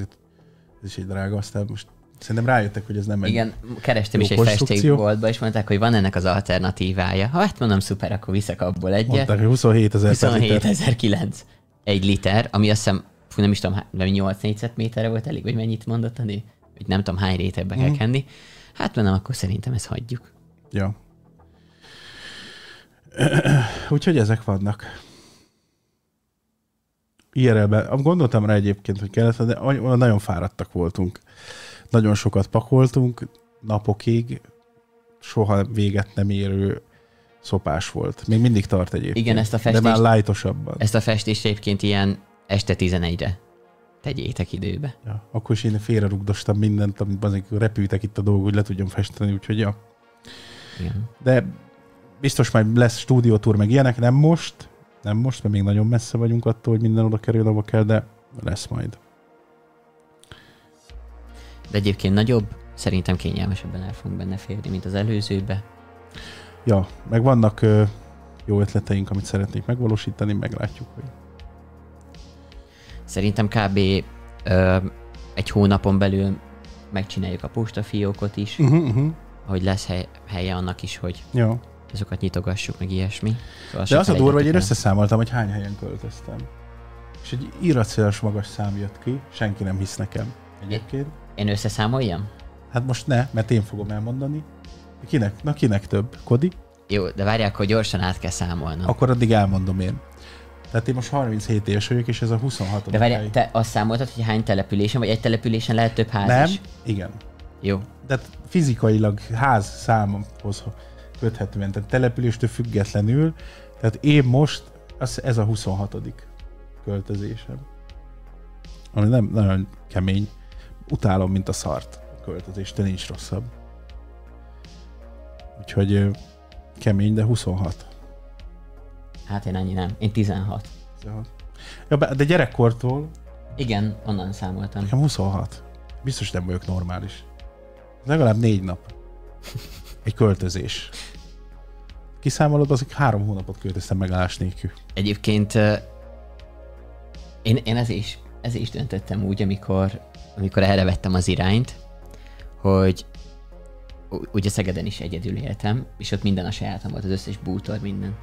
ez is egy drága, aztán most szerintem rájöttek, hogy ez nem egy... Igen, kerestem is egy festékboltba, és mondták, hogy van ennek az alternatívája. Ha hát mondom, szuper, akkor viszek abból egyet. Mondták, hogy 27 ezer 27.009 egy liter, ami azt hiszem, fú, nem is tudom, nem 8 négyzetméterre volt elég, vagy mennyit mondott Adi? Hogy nem tudom, hány rétegbe Mhm. kell kenni. Hát nem, akkor szerintem ezt hagyjuk. Ja. [clears throat] Úgyhogy ezek vannak. IRL-ben, gondoltam rá egyébként, hogy kellett, de nagyon fáradtak voltunk. Nagyon sokat pakoltunk, napokig, soha véget nem érő szopás volt. Még mindig tart egyébként. Igen, ezt a festést, de már lájtosabban. Ezt a festést egyébként ilyen este 11-re tegyétek időbe. Ja, akkor is én félre rugdostam mindent, amit azért repültek itt a dolgok, hogy le tudjam festeni, úgyhogy ja. Igen. De biztos majd lesz stúdiótúr, meg ilyenek, nem most, nem most, mert még nagyon messze vagyunk attól, hogy minden oda kerül, ahova kell, de lesz majd. De egyébként nagyobb, szerintem kényelmesebben el fogunk benne férni, mint az előzőbe. Ja, meg vannak ö, jó ötleteink, amit szeretnék megvalósítani, meglátjuk, hogy... Szerintem kb. Ö, egy hónapon belül megcsináljuk a postafiókot is, uh-huh, uh-huh. hogy lesz hely, helye annak is, hogy ja. azokat nyitogassuk, meg ilyesmi. Szóval De az a durva, hogy én összeszámoltam, hogy hány helyen költöztem. És egy irracionális magas szám jött ki, senki nem hisz nekem egyébként. Én összeszámoljam? Hát most ne, mert én fogom elmondani. Kinek? Na kinek több? Kodi? Jó, de várják, akkor gyorsan át kell számolnom. Akkor addig elmondom én. Tehát én most 37 éves vagyok, és ez a 26. De várják, te azt számoltad, hogy hány településen, vagy egy településen lehet több ház Nem, is? igen. Jó. De fizikailag ház számhoz köthetően, tehát településtől függetlenül, tehát én most, az, ez a 26. költözésem. Ami nem nagyon kemény. Utálom, mint a szart a költözést, de nincs rosszabb. Úgyhogy kemény, de 26. Hát én annyi nem. Én 16. 16. Ja, de gyerekkortól... Igen, onnan számoltam. Nekem 26. Biztos nem vagyok normális. Legalább négy nap. [laughs] Egy költözés. Kiszámolod, azok három hónapot költöztem megállás nélkül. Egyébként én, én ez is, ez is döntöttem úgy, amikor, amikor erre vettem az irányt, hogy ugye Szegeden is egyedül éltem, és ott minden a sajátom volt, az összes bútor, minden.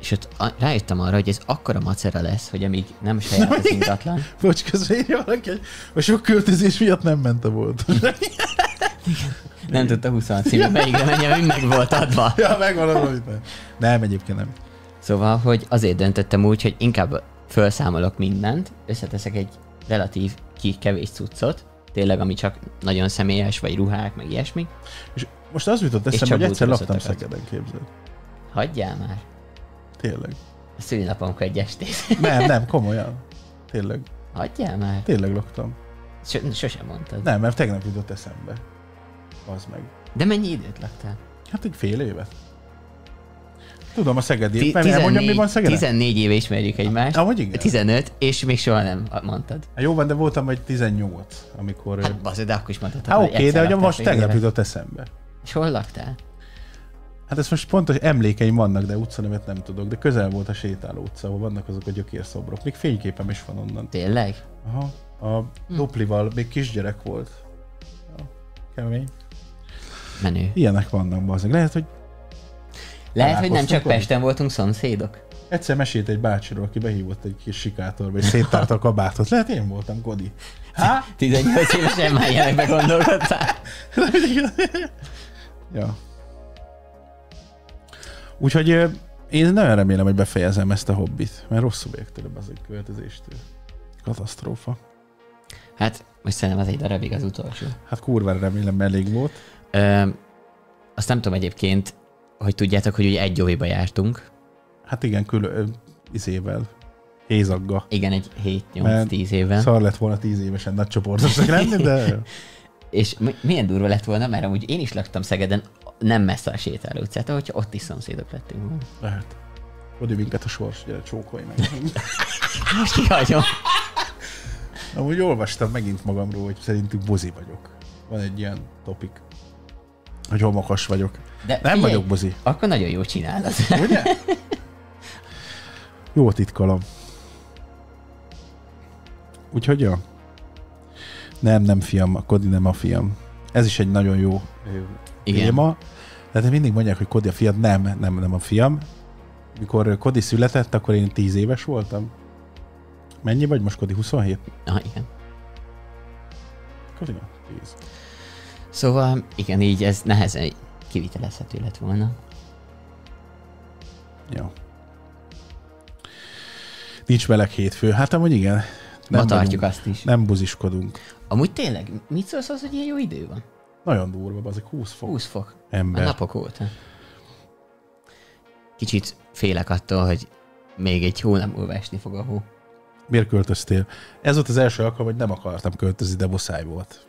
És ott a, rájöttem arra, hogy ez akkora macera lesz, hogy amíg nem [laughs] saját az ingatlan. Bocs, közben írja valaki, a sok költözés miatt nem ment a volt. [laughs] nem tudta 26 című melyikre menjen, mind meg volt adva. Ja, megvan az, hogy nem. Nem, egyébként nem. Szóval, hogy azért döntöttem úgy, hogy inkább felszámolok mindent, összeteszek egy relatív ki kevés cuccot, tényleg, ami csak nagyon személyes, vagy ruhák, meg ilyesmi. És most az jutott eszembe, hogy egyszer laktam Szegeden, képzeld. Hagyjál már. Tényleg. A szülinapomkor egy estét. Nem, nem, komolyan. Tényleg. Hagyjál már. Tényleg laktam. S- sosem mondtad. Nem, mert tegnap jutott eszembe. Az meg. De mennyi időt laktál? Hát egy fél évet. Tudom, a Szegedi. T- 14, elmondjam, mi van Szegeden? 14 éve ismerjük egymást. Ahogy igen? 15, és még soha nem mondtad. Hát jó van, de voltam egy 18, amikor... Hát bazd, de akkor is mondtad. Hát oké, de hogy most tegnap jutott eszembe. És hol laktál? Hát ez most pontos emlékeim vannak, de utcanevet nem tudok, de közel volt a sétáló utca, ahol vannak azok a gyökérszobrok. Még fényképem is van onnan. Tényleg? Aha. A hm. Doplival még kisgyerek volt. Kemény. Menő. Ilyenek vannak, bazdmeg. Lehet, hogy lehet, hogy nem csak Pesten voltunk szomszédok. Egyszer mesélt egy bácsiról, aki behívott egy kis sikátorba, és [laughs] széttárta a kabátot. Lehet én voltam, Kodi. Há? 18 évesen [laughs] már ilyenekbe gondolkodtál. [laughs] ja. Úgyhogy én nagyon remélem, hogy befejezem ezt a hobbit, mert rosszul vagyok tőle az egy költözéstől. Katasztrófa. Hát, most szerintem az egy darabig az utolsó. Hát kurvára remélem, elég volt. Ö, azt nem tudom egyébként, hogy tudjátok, hogy ugye egy óviba jártunk. Hát igen, külön izével. Hézagga. Igen, egy 7-8-10 éve. Szar lett volna 10 évesen nagy csoportosnak lenni, de... [laughs] És milyen durva lett volna, mert amúgy én is laktam Szegeden, nem messze a sétáló utcát, hogyha ott is szomszédok lettünk volna. Lehet. Oda minket a sors, gyere, csókolj meg. [laughs] Most kihagyom. Amúgy olvastam megint magamról, hogy szerintük bozi vagyok. Van egy ilyen topik, hogy homokas vagyok. De nem figyelj, vagyok bozi. Akkor nagyon jó csinálod. Ugye? Jó titkolom. Úgyhogy jó. Nem, nem fiam, a Kodi nem a fiam. Ez is egy nagyon jó Igen. téma. De mindig mondják, hogy Kodi a fiad. Nem, nem, nem a fiam. Mikor Kodi született, akkor én 10 éves voltam. Mennyi vagy most, Kodi? 27? Ah, igen. Kodi, 10. Szóval, igen, így ez nehezen kivitelezhető lett volna. Jó. Nincs meleg hétfő. Hát amúgy igen. Nem Ma tartjuk vagyunk, azt is. Nem buziskodunk. Amúgy tényleg, mit szólsz az, hogy ilyen jó idő van? Nagyon durva, azok 20 fok. 20 fok. Ember. A napok óta. Kicsit félek attól, hogy még egy hónap múlva esni fog a hó. Miért költöztél? Ez volt az első alkalom, hogy nem akartam költözni, de muszáj volt.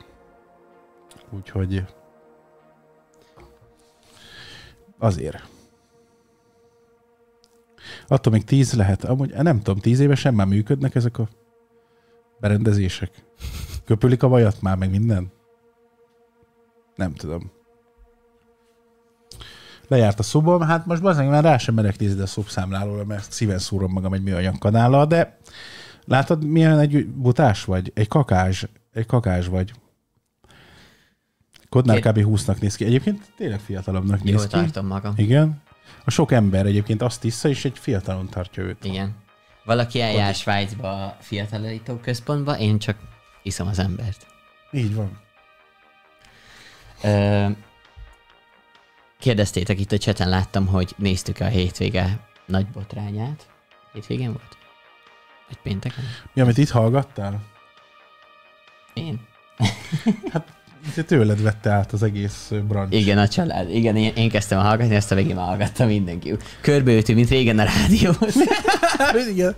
Úgyhogy azért. Attól még tíz lehet. Amúgy nem tudom, tíz évesen már működnek ezek a berendezések. Köpülik a vajat már, meg minden? Nem tudom. Lejárt a szobom, hát most bazdmeg már rá sem merek nézni a szobszámlálóra, mert szíven szúrom magam egy műanyag kanállal, de látod, milyen egy butás vagy? Egy kakás, egy kakás vagy. Kodnál kb. 20-nak néz ki. Egyébként tényleg fiatalabbnak néz Jól ki. tartom magam. Igen. A sok ember egyébként azt tiszta, és egy fiatalon tartja őt. Igen. Valaki eljár Svájcba a fiatalító központba, én csak iszom az embert. Így van. Ö, kérdeztétek itt a cseten, láttam, hogy néztük a hétvége nagy botrányát. Hétvégén volt? Vagy pénteken? Mi, amit itt hallgattál? Én? Te tőled vette át az egész branch. Igen, a család. Igen, én, én kezdtem hallgatni, azt a végén már hallgattam mindenki. Körbeültünk, mint régen a rádióhoz. [laughs] Igen.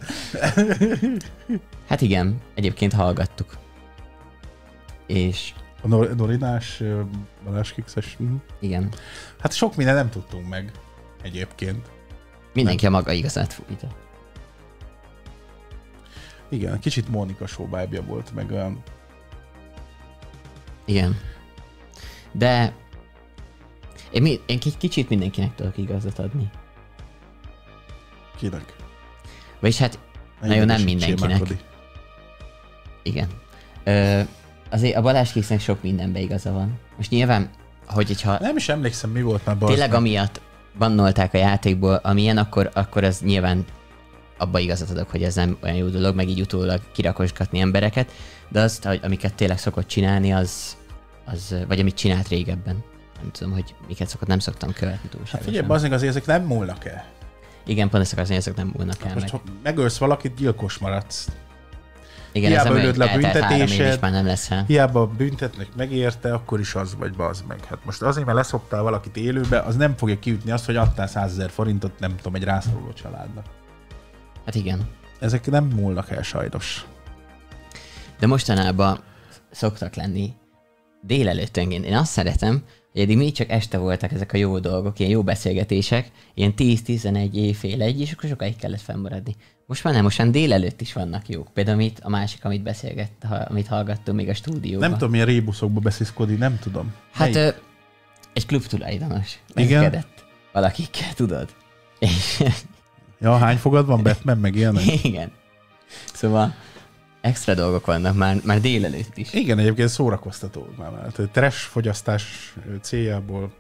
Hát igen, egyébként hallgattuk. És A Nor- Norinás, Balázs Kixes. mhm. igen, Hát sok minden nem tudtunk meg egyébként. mindenki a maga igazát fújta. Igen, kicsit Mónika vibe volt, meg olyan... Igen. De én, mi, én ki- kicsit mindenkinek tudok igazat adni. Kinek? Vagyis hát, Na jó, nem mindenkinek. Igen. Ö, azért a Balázs Kisznek sok mindenbe igaza van. Most nyilván, hogy hogyha Nem is emlékszem, mi volt már tényleg amiatt bannolták a játékból, amilyen, akkor, akkor az nyilván abba igazat adok, hogy ez nem olyan jó dolog, meg így utólag kirakosgatni embereket, de azt, amiket tényleg szokott csinálni, az, az vagy amit csinált régebben. Nem tudom, hogy miket szokott, nem szoktam követni Hát túlságosan. figyelj, azért azért ezek nem múlnak el. Igen, pont ezt hogy ezek nem múlnak el Most meg. ha megölsz valakit, gyilkos maradsz. Igen, hiába ölöd le a büntetésed. már nem lesz el. Hiába büntetnek megérte, akkor is az vagy bazd meg. Hát most azért, mert leszoptál valakit élőbe, az nem fogja kiütni azt, hogy adtál 100 ezer forintot, nem tudom, egy rászoruló családnak. Hát igen. Ezek nem múlnak el sajnos. De mostanában szoktak lenni délelőttönként. Én azt szeretem, hogy eddig még csak este voltak ezek a jó dolgok, ilyen jó beszélgetések, ilyen 10-11 éjfél egy, és akkor sokáig kellett fennmaradni. Most már nem, most már délelőtt is vannak jók. Például amit, a másik, amit beszélgett, ha, amit hallgattunk még a stúdióban. Nem tudom, milyen rébuszokba beszélsz, Kodi, nem tudom. Hát Melyik? ö, egy klub tulajdonos. Igen? Valakikkel, tudod? És Ja, hány fogad van Batman, meg ilyenek? [laughs] igen. Szóval extra dolgok vannak már, már délelőtt is. Igen, egyébként szórakoztató már. Hát, trash fogyasztás céljából.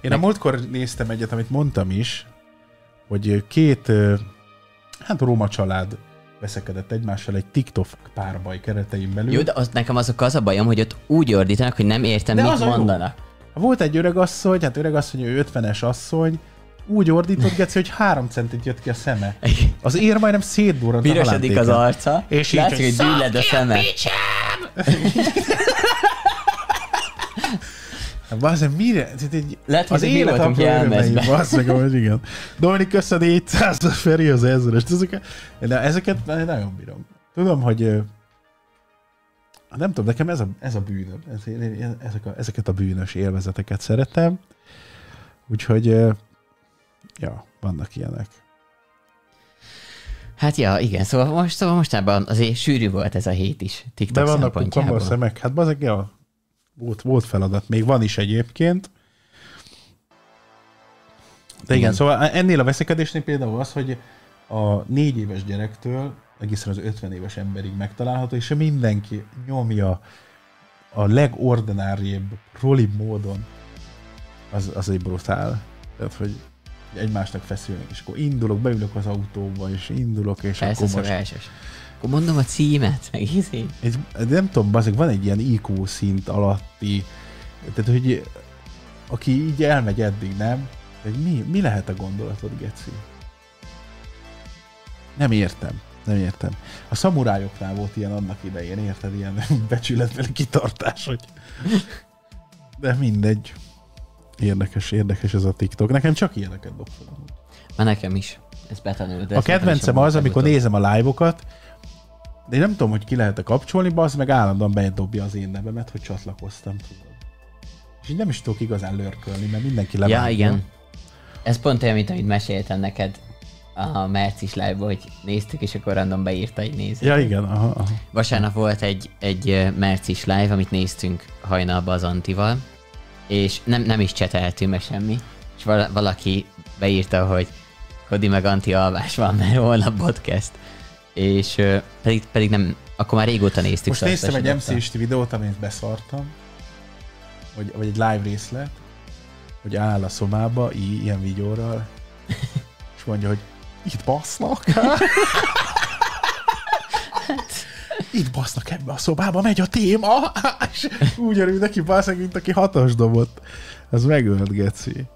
Én a Meg- múltkor néztem egyet, amit mondtam is, hogy két, hát Róma család veszekedett egymással egy TikTok párbaj keretein belül. Jó, de az, nekem azok az a bajom, hogy ott úgy ordítanak, hogy nem értem, De mit a jó. mondanak. Volt egy öreg asszony, hát öreg asszony, ő 50-es asszony, úgy ordított, Geci, hogy három centit jött ki a szeme. Az ér majdnem szétdurrant a Pirosodik az arca, És így, látszik, hogy hogy gyűled a szeme. Hát Bazdmeg, mire? Tehát egy, Lehet, hogy az mi élet örömei, jelmezbe. bazdmeg, amúgy igen. Dominik, köszön 400 a Feri az ezres. Ezeket, de ezeket nagyon bírom. Tudom, hogy nem tudom, nekem ez a, ez a bűnöm. Ez, ezek a, ezeket a bűnös élvezeteket szeretem. Úgyhogy, ja, vannak ilyenek. Hát ja, igen, szóval, most, szóval mostában azért sűrű volt ez a hét is, TikTok De vannak szempontjából. szemek. Hát bazeg, ja, volt, volt feladat. Még van is egyébként. De igen, Igen. szóval ennél a veszekedésnél például az, hogy a négy éves gyerektől egészen az 50 éves emberig megtalálható, és mindenki nyomja a legordináribb, roli módon, az, az egy brutál. Tehát, hogy egymásnak feszülnek, és akkor indulok, beülök az autóba, és indulok, és Persze, akkor most szokásos. Akkor mondom a címet, meg izé. egy, nem tudom, bazeg, van egy ilyen IQ szint alatti, tehát hogy aki így elmegy eddig, nem? Hogy mi, mi lehet a gondolatod, Geci? Nem értem. Nem értem. A szamurájoknál volt ilyen annak idején, érted? Ilyen [laughs] becsületbeli kitartás, hogy... De mindegy. Érdekes, érdekes ez a TikTok. Nekem csak ilyeneket dob fel. Már nekem is. Ez betanult. A kedvencem az, amikor nézem a live-okat, de én nem tudom, hogy ki lehet-e kapcsolni, az meg állandóan bedobja az én nevemet, hogy csatlakoztam. És így nem is tudok igazán lörkölni, mert mindenki levágja. Ja, igen. Ez pont olyan, mint amit meséltem neked a Mercis live hogy néztük, és akkor random beírta egy néző. Ja, igen. Aha, aha. Vasárnap volt egy, egy Mercis live, amit néztünk hajnalba az Antival, és nem, nem is cseteltünk meg semmi, és val- valaki beírta, hogy Kodi meg Anti alvás van, mert holnap podcast. És uh, pedig, pedig nem, akkor már régóta néztük. Most néztem egy mc videót, amit beszartam, vagy, vagy egy live részlet, hogy áll a szobába, í- ilyen videóral, [laughs] és mondja, hogy itt basznak. [laughs] itt basznak ebbe a szobába, megy a téma, [laughs] és úgy örül neki basznak, mint aki hatos dobott. Ez megölt, Geci.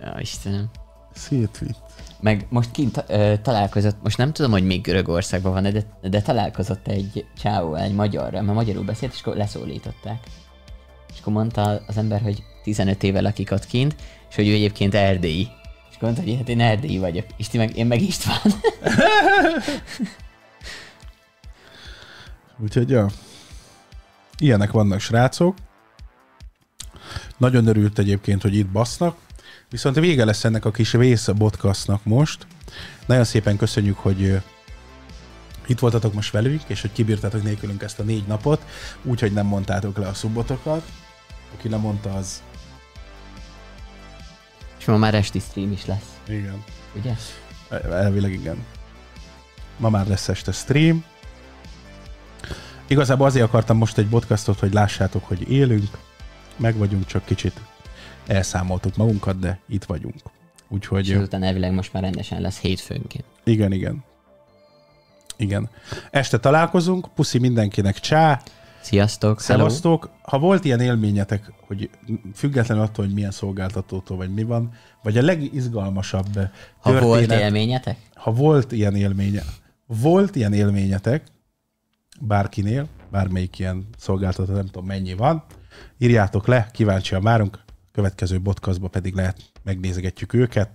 Ja, Istenem. Szétvitt. Meg most kint ö, találkozott, most nem tudom, hogy még Görögországban van, de, de találkozott egy csávó, egy magyarra, mert magyarul beszélt, és akkor leszólították. És akkor mondta az ember, hogy 15 éve lakik ott kint, és hogy ő egyébként erdélyi. És akkor mondta, hogy hát én erdélyi vagyok, és ti meg, én meg István. [laughs] Úgyhogy, ja. Ilyenek vannak srácok. Nagyon örült egyébként, hogy itt basznak. Viszont vége lesz ennek a kis vész podcastnak most. Nagyon szépen köszönjük, hogy itt voltatok most velünk, és hogy kibírtatok nélkülünk ezt a négy napot, úgyhogy nem mondtátok le a szubotokat. Aki lemondta, az... És ma már esti stream is lesz. Igen. Ugye? Elvileg igen. Ma már lesz este stream. Igazából azért akartam most egy podcastot, hogy lássátok, hogy élünk, meg vagyunk, csak kicsit elszámoltuk magunkat, de itt vagyunk. Úgyhogy... És azután elvileg most már rendesen lesz hétfőnként. Igen, igen. Igen. Este találkozunk, puszi mindenkinek, csá! Sziasztok! Szevasztok! Ha volt ilyen élményetek, hogy függetlenül attól, hogy milyen szolgáltatótól, vagy mi van, vagy a legizgalmasabb történet, Ha volt élményetek? Ha volt ilyen élménye, volt ilyen élményetek, bárkinél, bármelyik ilyen szolgáltató, nem tudom mennyi van, írjátok le, kíváncsian várunk, következő podcastba pedig lehet megnézegetjük őket.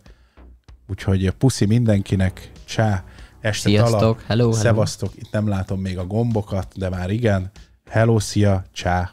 Úgyhogy puszi mindenkinek, csá, este Sziasztok, talak, hello, hello. szevasztok, itt nem látom még a gombokat, de már igen. Hello, szia, csá.